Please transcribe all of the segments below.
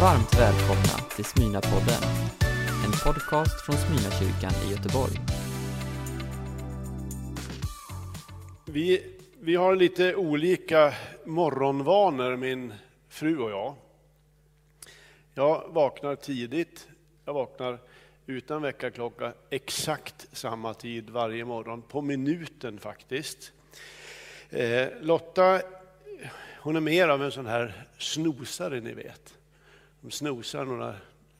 Varmt välkomna till Smyna-podden, en podcast från Smyna-kyrkan i Göteborg. Vi, vi har lite olika morgonvanor, min fru och jag. Jag vaknar tidigt. Jag vaknar utan väckarklocka exakt samma tid varje morgon, på minuten faktiskt. Eh, Lotta, hon är mer av en sån här snosare, ni vet. De snosar några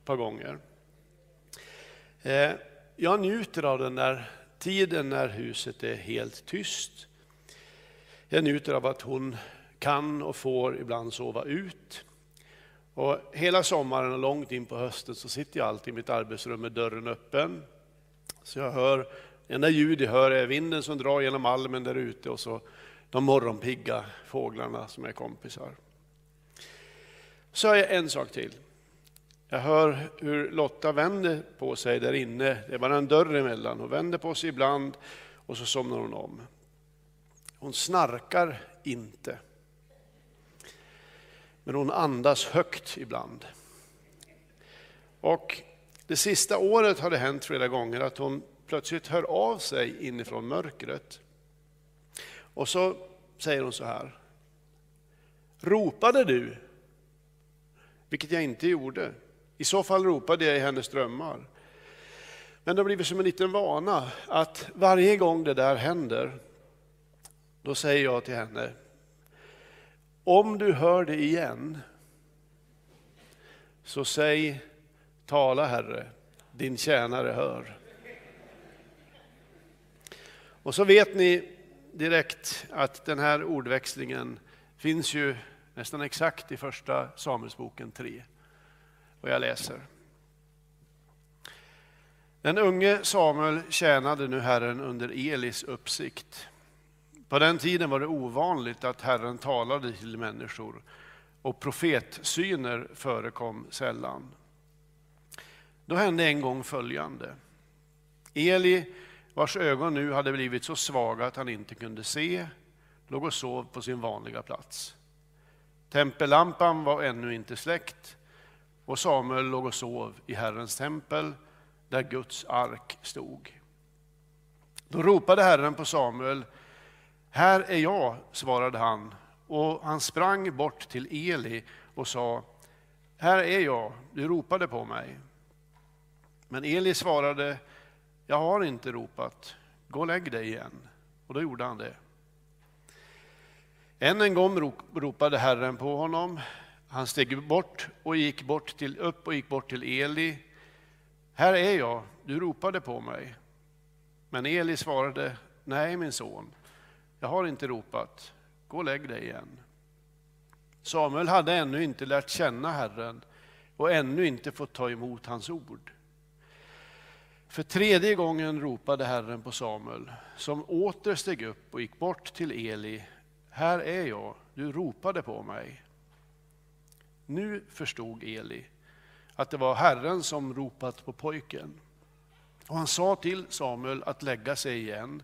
par gånger. Eh, jag njuter av den där tiden när huset är helt tyst. Jag njuter av att hon kan och får ibland sova ut. Och hela sommaren och långt in på hösten så sitter jag alltid i mitt arbetsrum med dörren öppen. Så jag hör, det enda ljud jag hör är vinden som drar genom almen där ute och så de morgonpigga fåglarna som är kompisar. Så har jag en sak till. Jag hör hur Lotta vänder på sig där inne. Det är bara en dörr emellan. Hon vänder på sig ibland och så somnar hon om. Hon snarkar inte. Men hon andas högt ibland. Och det sista året har det hänt flera gånger att hon plötsligt hör av sig inifrån mörkret. Och så säger hon så här. Ropade du? Vilket jag inte gjorde. I så fall ropade jag i hennes drömmar. Men det har blivit som en liten vana att varje gång det där händer, då säger jag till henne, om du hör det igen, så säg tala Herre, din tjänare hör. Och så vet ni direkt att den här ordväxlingen finns ju nästan exakt i första Samuelsboken 3. Och jag läser. Den unge Samuel tjänade nu Herren under Elis uppsikt. På den tiden var det ovanligt att Herren talade till människor och profetsyner förekom sällan. Då hände en gång följande. Eli, vars ögon nu hade blivit så svaga att han inte kunde se, låg och sov på sin vanliga plats. Tempellampan var ännu inte släckt och Samuel låg och sov i Herrens tempel där Guds ark stod. Då ropade Herren på Samuel. Här är jag, svarade han, och han sprang bort till Eli och sa, här är jag, du ropade på mig. Men Eli svarade, jag har inte ropat, gå och lägg dig igen. Och då gjorde han det. Än en gång ropade Herren på honom. Han steg bort och gick bort till, upp och gick bort till Eli. Här är jag, du ropade på mig. Men Eli svarade, nej min son, jag har inte ropat, gå och lägg dig igen. Samuel hade ännu inte lärt känna Herren och ännu inte fått ta emot hans ord. För tredje gången ropade Herren på Samuel, som åter steg upp och gick bort till Eli. Här är jag, du ropade på mig. Nu förstod Eli att det var Herren som ropat på pojken. Och han sa till Samuel att lägga sig igen.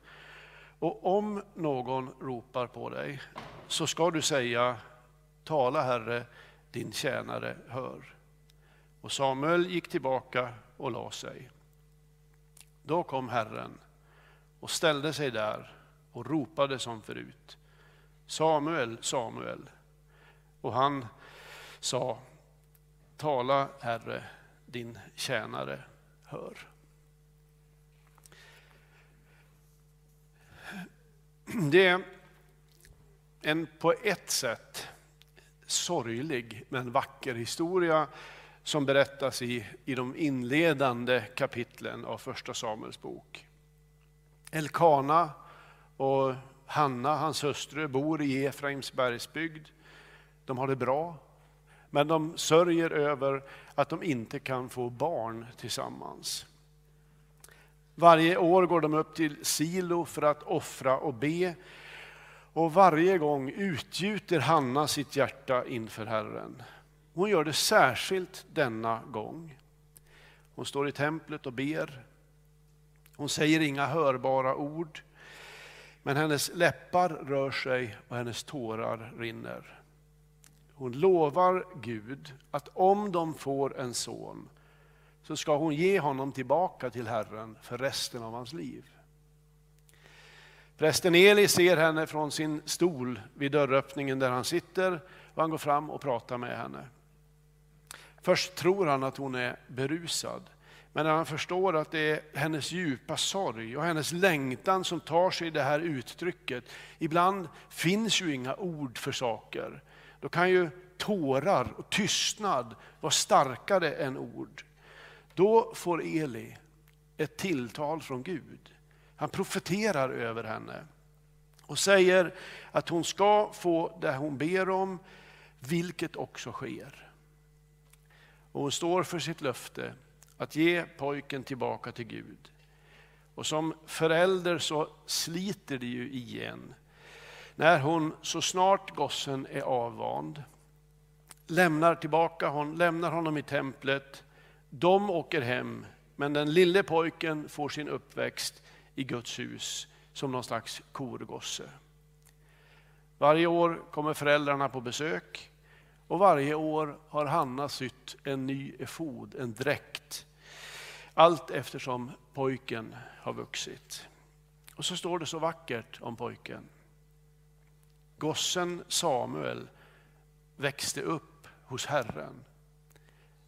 Och om någon ropar på dig så ska du säga, tala Herre, din tjänare hör. Och Samuel gick tillbaka och la sig. Då kom Herren och ställde sig där och ropade som förut. Samuel, Samuel. Och han sa, tala Herre, din tjänare hör. Det är en på ett sätt sorglig men vacker historia som berättas i, i de inledande kapitlen av Första Samuels bok. Elkana och Hanna, hans hustru, bor i Efraims bergsbygd. De har det bra, men de sörjer över att de inte kan få barn tillsammans. Varje år går de upp till Silo för att offra och be. Och varje gång utgjuter Hanna sitt hjärta inför Herren. Hon gör det särskilt denna gång. Hon står i templet och ber. Hon säger inga hörbara ord. Men hennes läppar rör sig och hennes tårar rinner. Hon lovar Gud att om de får en son så ska hon ge honom tillbaka till Herren för resten av hans liv. Prästen Eli ser henne från sin stol vid dörröppningen där han sitter och han går fram och pratar med henne. Först tror han att hon är berusad. Men när han förstår att det är hennes djupa sorg och hennes längtan som tar sig det här uttrycket. Ibland finns ju inga ord för saker. Då kan ju tårar och tystnad vara starkare än ord. Då får Eli ett tilltal från Gud. Han profeterar över henne och säger att hon ska få det hon ber om, vilket också sker. Och hon står för sitt löfte att ge pojken tillbaka till Gud. Och som förälder så sliter det ju i en. När hon så snart gossen är avvand lämnar tillbaka hon, lämnar honom i templet. De åker hem, men den lille pojken får sin uppväxt i Guds hus som någon slags korgosse. Varje år kommer föräldrarna på besök och varje år har Hanna sytt en ny efod, en dräkt. Allt eftersom pojken har vuxit. Och så står det så vackert om pojken. Gossen Samuel växte upp hos Herren.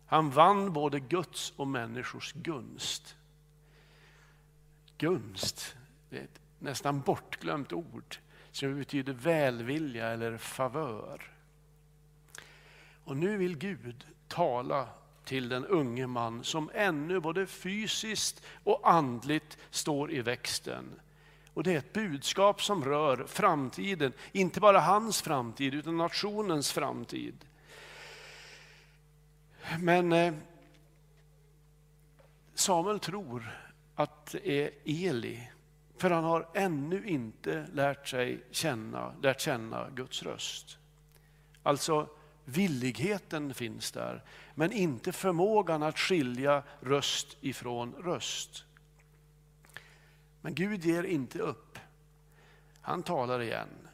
Han vann både Guds och människors gunst. Gunst, det är ett nästan bortglömt ord som betyder välvilja eller favör. Och nu vill Gud tala till den unge man som ännu både fysiskt och andligt står i växten. Och Det är ett budskap som rör framtiden, inte bara hans framtid utan nationens framtid. Men eh, Samuel tror att det är Eli, för han har ännu inte lärt sig känna, lärt känna Guds röst. Alltså villigheten finns där, men inte förmågan att skilja röst ifrån röst. Men Gud ger inte upp. Han talar igen.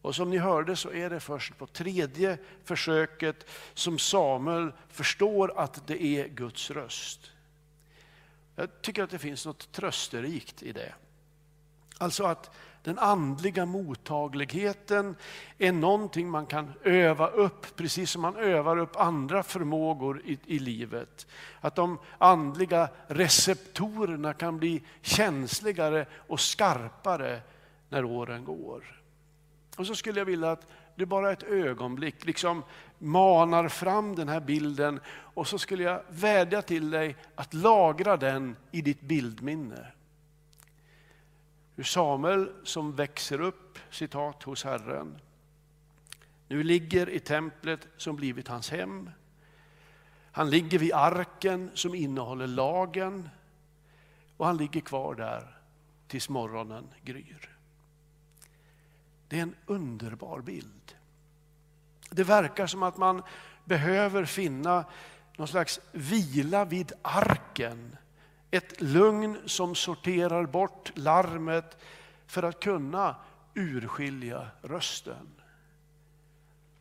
Och som ni hörde så är det först på tredje försöket som Samuel förstår att det är Guds röst. Jag tycker att det finns något trösterikt i det. Alltså att den andliga mottagligheten är någonting man kan öva upp, precis som man övar upp andra förmågor i, i livet. Att de andliga receptorerna kan bli känsligare och skarpare när åren går. Och så skulle jag vilja att du bara ett ögonblick liksom manar fram den här bilden och så skulle jag vädja till dig att lagra den i ditt bildminne. Hur Samuel som växer upp, citat, hos Herren, nu ligger i templet som blivit hans hem. Han ligger vid arken som innehåller lagen och han ligger kvar där tills morgonen gryr. Det är en underbar bild. Det verkar som att man behöver finna någon slags vila vid arken ett lugn som sorterar bort larmet för att kunna urskilja rösten.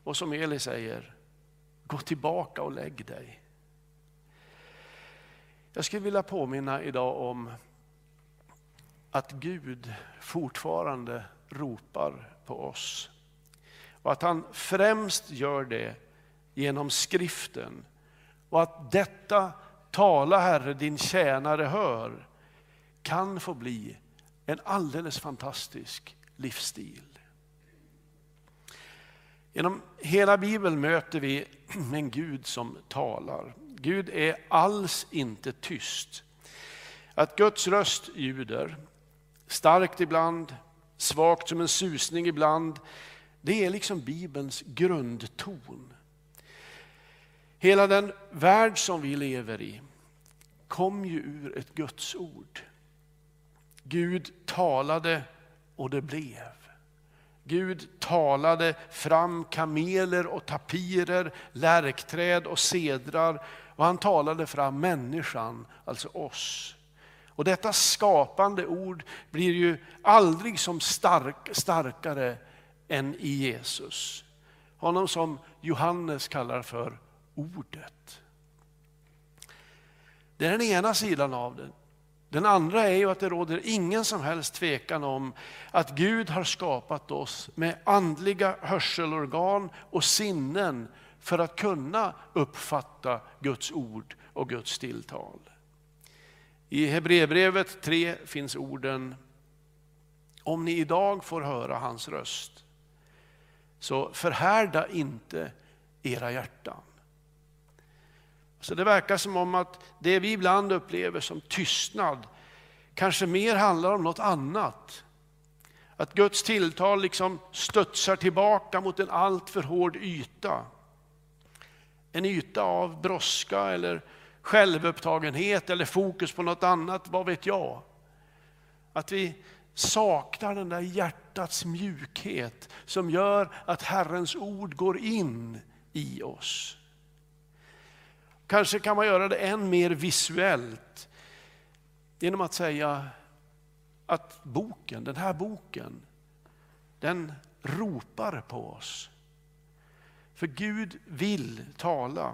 Och som Eli säger, gå tillbaka och lägg dig. Jag skulle vilja påminna idag om att Gud fortfarande ropar på oss. Och att han främst gör det genom skriften. Och att detta Tala Herre, din tjänare hör, kan få bli en alldeles fantastisk livsstil. Genom hela Bibeln möter vi en Gud som talar. Gud är alls inte tyst. Att Guds röst ljuder, starkt ibland, svagt som en susning ibland, det är liksom Bibelns grundton. Hela den värld som vi lever i kom ju ur ett Guds ord. Gud talade och det blev. Gud talade fram kameler och tapirer, lärkträd och sedrar och han talade fram människan, alltså oss. Och detta skapande ord blir ju aldrig som stark, starkare än i Jesus. Honom som Johannes kallar för Ordet. Det är den ena sidan av det. Den andra är ju att det råder ingen som helst tvekan om att Gud har skapat oss med andliga hörselorgan och sinnen för att kunna uppfatta Guds ord och Guds tilltal. I Hebreerbrevet 3 finns orden Om ni idag får höra hans röst, så förhärda inte era hjärtan. Så det verkar som om att det vi ibland upplever som tystnad kanske mer handlar om något annat. Att Guds tilltal liksom studsar tillbaka mot en alltför hård yta. En yta av brådska eller självupptagenhet eller fokus på något annat, vad vet jag. Att vi saknar den där hjärtats mjukhet som gör att Herrens ord går in i oss. Kanske kan man göra det än mer visuellt genom att säga att boken, den här boken, den ropar på oss. För Gud vill tala.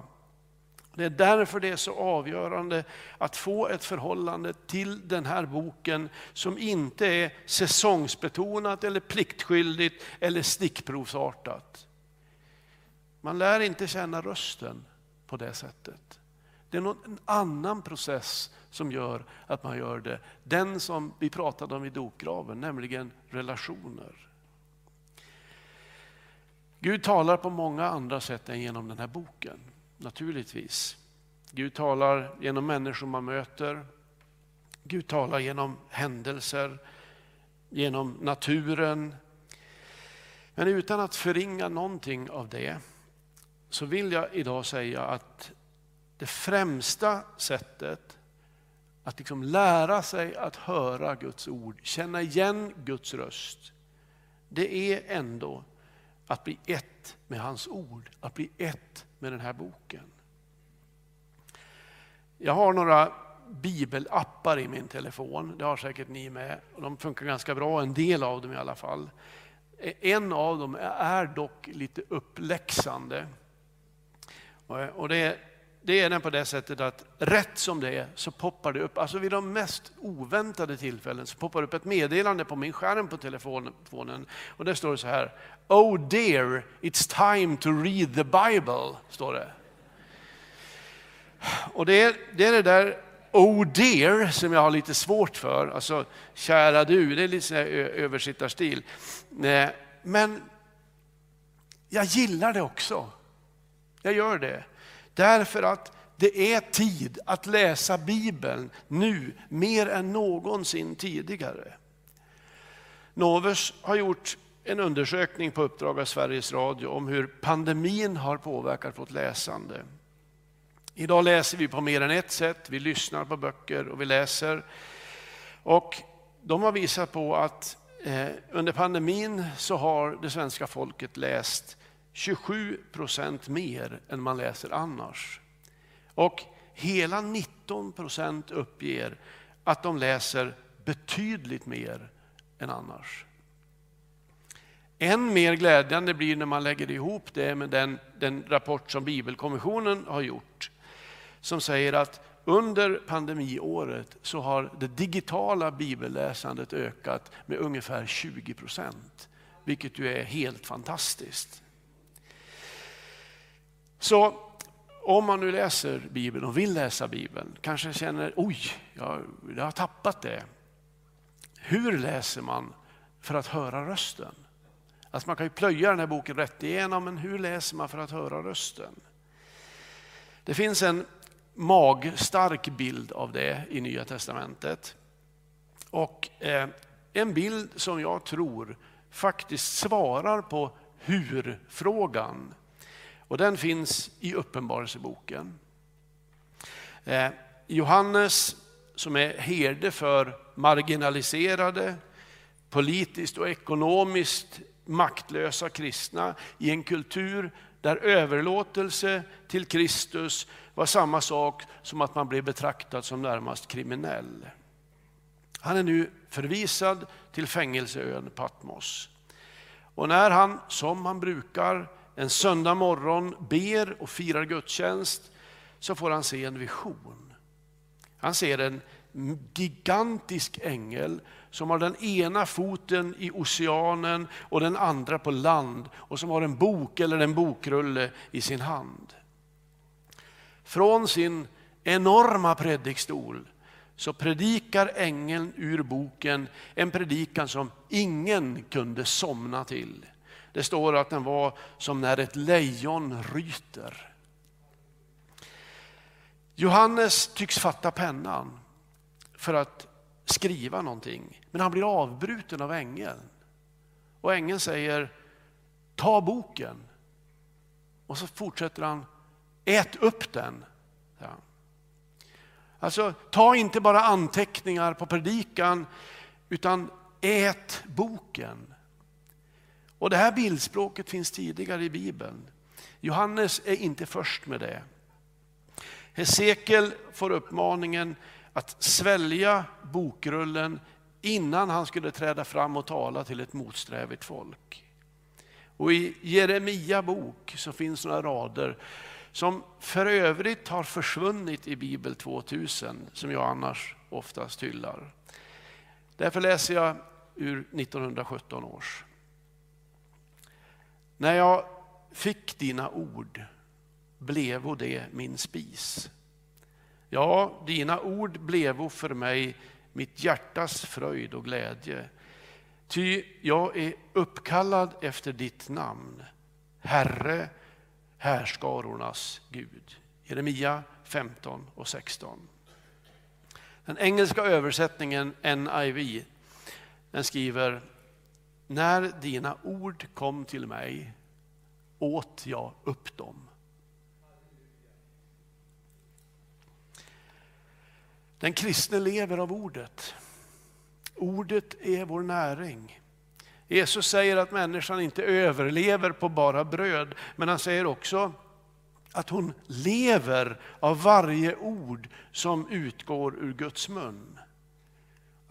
Det är därför det är så avgörande att få ett förhållande till den här boken som inte är säsongsbetonat eller pliktskyldigt eller stickprovsartat. Man lär inte känna rösten på det sättet. Det är någon annan process som gör att man gör det. Den som vi pratade om i dopgraven, nämligen relationer. Gud talar på många andra sätt än genom den här boken, naturligtvis. Gud talar genom människor man möter. Gud talar genom händelser, genom naturen. Men utan att förringa någonting av det så vill jag idag säga att det främsta sättet att liksom lära sig att höra Guds ord, känna igen Guds röst, det är ändå att bli ett med hans ord, att bli ett med den här boken. Jag har några bibelappar i min telefon, det har säkert ni med. De funkar ganska bra, en del av dem i alla fall. En av dem är dock lite uppläxande. Och det, det är den på det sättet att rätt som det är så poppar det upp, alltså vid de mest oväntade tillfällen så poppar det upp ett meddelande på min skärm på telefonen. Och där står det så här, Oh dear, it's time to read the Bible, står det. Och det är det, är det där Oh dear som jag har lite svårt för, alltså kära du, det är lite översittarstil. Eh, men jag gillar det också. Jag gör det. Därför att det är tid att läsa Bibeln nu mer än någonsin tidigare. Novus har gjort en undersökning på uppdrag av Sveriges Radio om hur pandemin har påverkat vårt läsande. Idag läser vi på mer än ett sätt. Vi lyssnar på böcker och vi läser. Och de har visat på att eh, under pandemin så har det svenska folket läst 27 procent mer än man läser annars. Och hela 19 procent uppger att de läser betydligt mer än annars. Än mer glädjande blir när man lägger ihop det med den, den rapport som Bibelkommissionen har gjort. Som säger att under pandemiåret så har det digitala bibelläsandet ökat med ungefär 20 procent. Vilket ju är helt fantastiskt. Så om man nu läser Bibeln och vill läsa Bibeln, kanske känner oj, jag, jag har tappat det. Hur läser man för att höra rösten? Alltså man kan ju plöja den här boken rätt igenom, men hur läser man för att höra rösten? Det finns en magstark bild av det i Nya Testamentet. Och eh, en bild som jag tror faktiskt svarar på hur-frågan och den finns i Uppenbarelseboken. Eh, Johannes som är herde för marginaliserade, politiskt och ekonomiskt maktlösa kristna i en kultur där överlåtelse till Kristus var samma sak som att man blev betraktad som närmast kriminell. Han är nu förvisad till fängelseön Patmos. Och när han, som han brukar, en söndag morgon ber och firar gudstjänst så får han se en vision. Han ser en gigantisk ängel som har den ena foten i oceanen och den andra på land och som har en bok eller en bokrulle i sin hand. Från sin enorma predikstol så predikar ängeln ur boken en predikan som ingen kunde somna till. Det står att den var som när ett lejon ryter. Johannes tycks fatta pennan för att skriva någonting, men han blir avbruten av ängeln. Och ängeln säger, ta boken. Och så fortsätter han, ät upp den. Ja. Alltså, ta inte bara anteckningar på predikan, utan ät boken. Och Det här bildspråket finns tidigare i Bibeln. Johannes är inte först med det. Hesekiel får uppmaningen att svälja bokrullen innan han skulle träda fram och tala till ett motsträvigt folk. Och I Jeremia bok så finns några rader som för övrigt har försvunnit i Bibel 2000, som jag annars oftast hyllar. Därför läser jag ur 1917 års. När jag fick dina ord blevo det min spis. Ja, dina ord blevo för mig mitt hjärtas fröjd och glädje. Ty jag är uppkallad efter ditt namn, Herre, härskarornas Gud. Jeremia 15 och 16. Den engelska översättningen NIV den skriver när dina ord kom till mig åt jag upp dem. Den kristne lever av ordet. Ordet är vår näring. Jesus säger att människan inte överlever på bara bröd, men han säger också att hon lever av varje ord som utgår ur Guds mun.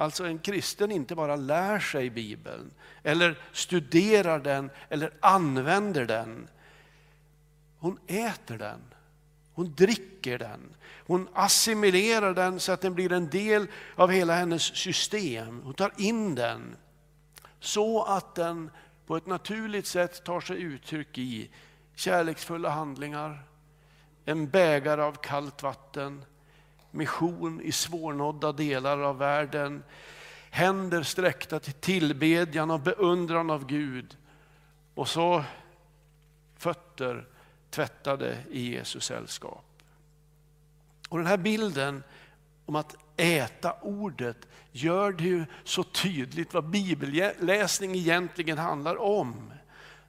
Alltså en kristen inte bara lär sig Bibeln, eller studerar den, eller använder den. Hon äter den, hon dricker den, hon assimilerar den så att den blir en del av hela hennes system. Hon tar in den så att den på ett naturligt sätt tar sig uttryck i kärleksfulla handlingar, en bägare av kallt vatten, mission i svårnådda delar av världen, händer sträckta till tillbedjan och beundran av Gud och så fötter tvättade i Jesus sällskap. Och den här bilden om att äta ordet gör det ju så tydligt vad bibelläsning egentligen handlar om.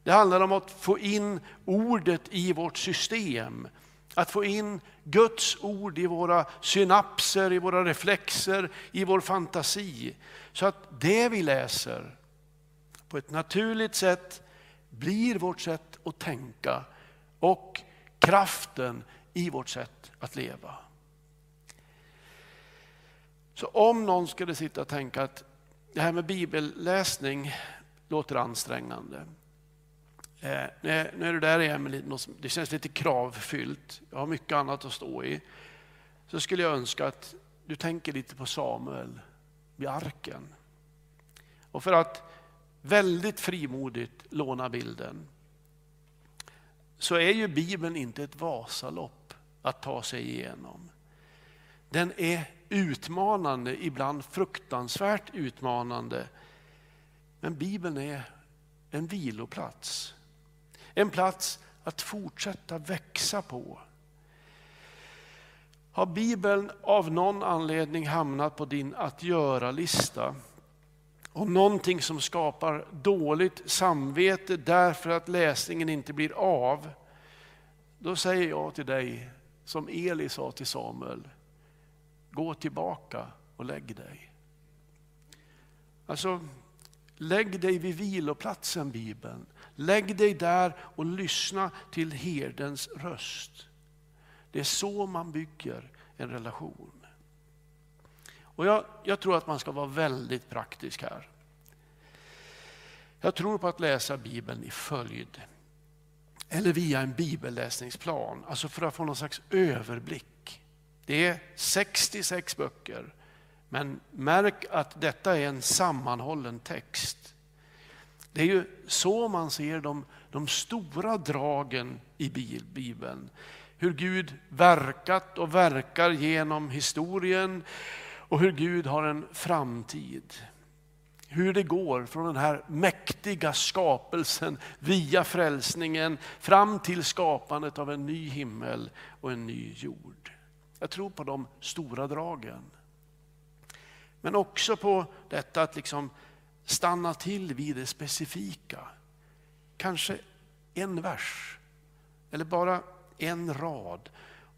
Det handlar om att få in ordet i vårt system. Att få in Guds ord i våra synapser, i våra reflexer, i vår fantasi. Så att det vi läser på ett naturligt sätt blir vårt sätt att tänka och kraften i vårt sätt att leva. Så om någon skulle sitta och tänka att det här med bibelläsning låter ansträngande. Eh, nu är du där igen, det känns lite kravfyllt. Jag har mycket annat att stå i. Så skulle jag önska att du tänker lite på Samuel vid arken. Och för att väldigt frimodigt låna bilden så är ju Bibeln inte ett Vasalopp att ta sig igenom. Den är utmanande, ibland fruktansvärt utmanande. Men Bibeln är en viloplats. En plats att fortsätta växa på. Har Bibeln av någon anledning hamnat på din att göra-lista och någonting som skapar dåligt samvete därför att läsningen inte blir av, då säger jag till dig som Eli sa till Samuel, Gå tillbaka och lägg dig. Alltså, lägg dig vid viloplatsen Bibeln. Lägg dig där och lyssna till herdens röst. Det är så man bygger en relation. Och jag, jag tror att man ska vara väldigt praktisk här. Jag tror på att läsa Bibeln i följd. eller via en bibelläsningsplan, alltså för att få någon slags överblick. Det är 66 böcker, men märk att detta är en sammanhållen text. Det är ju så man ser de, de stora dragen i Bibeln. Hur Gud verkat och verkar genom historien och hur Gud har en framtid. Hur det går från den här mäktiga skapelsen via frälsningen fram till skapandet av en ny himmel och en ny jord. Jag tror på de stora dragen. Men också på detta att liksom stanna till vid det specifika. Kanske en vers eller bara en rad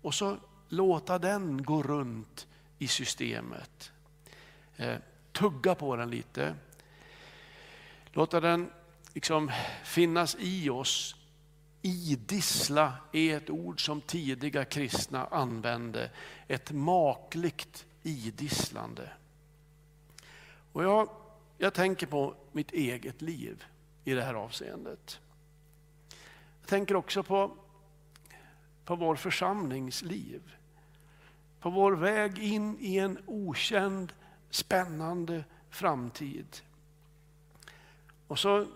och så låta den gå runt i systemet. Eh, tugga på den lite. Låta den liksom finnas i oss. Idissla är ett ord som tidiga kristna använde. Ett makligt idisslande. Och jag, jag tänker på mitt eget liv i det här avseendet. Jag tänker också på, på vår församlingsliv. På vår väg in i en okänd, spännande framtid. Och så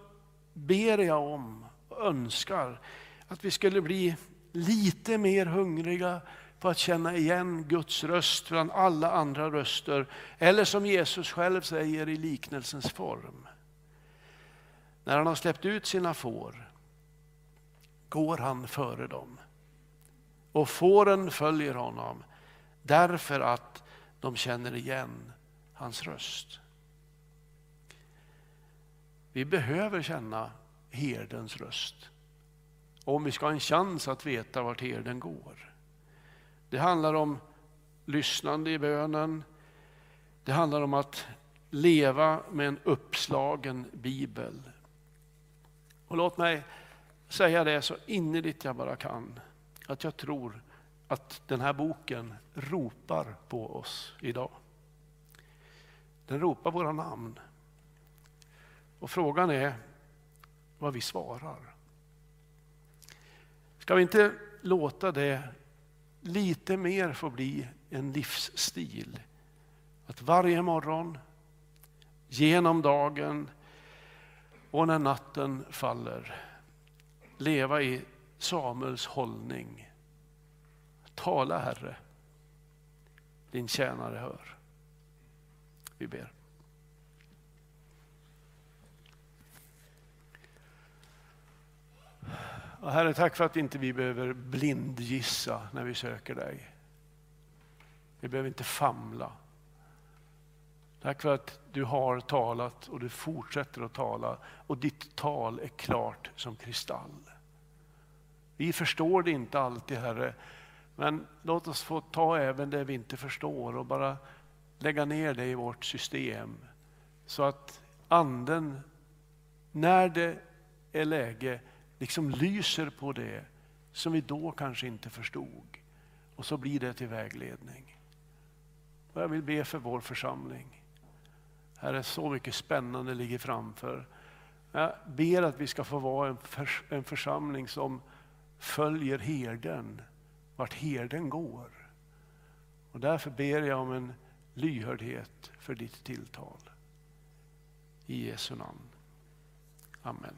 ber jag om och önskar att vi skulle bli lite mer hungriga på att känna igen Guds röst bland alla andra röster. Eller som Jesus själv säger i liknelsens form. När han har släppt ut sina får går han före dem. Och fåren följer honom därför att de känner igen hans röst. Vi behöver känna herdens röst om vi ska ha en chans att veta vart herden går. Det handlar om lyssnande i bönen. Det handlar om att leva med en uppslagen bibel. Och låt mig säga det så innerligt jag bara kan. Att jag tror att den här boken ropar på oss idag. Den ropar våra namn. Och frågan är vad vi svarar. Ska vi inte låta det lite mer få bli en livsstil? Att varje morgon, genom dagen och när natten faller leva i Samuels hållning. Tala Herre, din tjänare hör. Vi ber. Herre, tack för att inte vi behöver blindgissa när vi söker dig. Vi behöver inte famla. Tack för att du har talat och du fortsätter att tala och ditt tal är klart som kristall. Vi förstår det inte alltid, Herre, men låt oss få ta även det vi inte förstår och bara lägga ner det i vårt system så att Anden, när det är läge, liksom lyser på det som vi då kanske inte förstod. Och så blir det till vägledning. Och jag vill be för vår församling. Här är så mycket spännande ligger framför. Jag ber att vi ska få vara en, förs en församling som följer herden, vart herden går. Och därför ber jag om en lyhördhet för ditt tilltal. I Jesu namn. Amen.